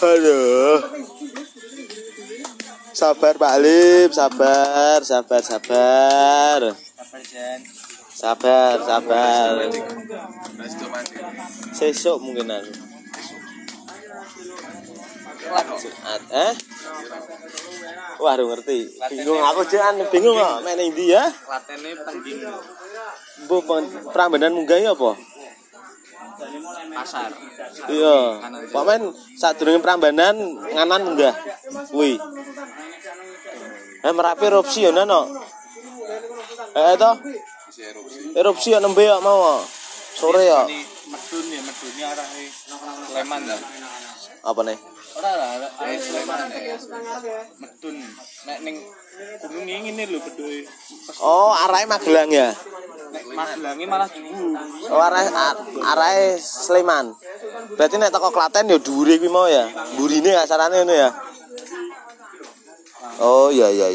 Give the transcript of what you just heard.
Aduh. Sabar Pak Lip, sabar, sabar, sabar. Sabar. Sabar, sabar. Sesuk mungkin aku. Jumat, eh? Wah, aduh ngerti. Bingung aku jangan bingung kok. Main ning ndi ya? Klatene penting Bu Prambanan munggah ya apa? Pasar. Iya. Pak men sadurunge Prambanan nganan munggah. Kuwi. Eh merapi erupsi ya nono. Eh to? Erupsi ya nembe ya mau. Sore ya. Medun ya, medunnya arahe Sleman ya. Apa nih? Ora ora, eh Sleman ya. Medun. Nek ning gunung ini lho bedoe. Oh, arahe Magelang ya. Magelange malah dhuwur. Oh, arahe ar- arahe Sleman. Berarti nek teko Klaten ya dhuwure kuwi mau ya. Burine kasarane ngono ya. Oh iya iya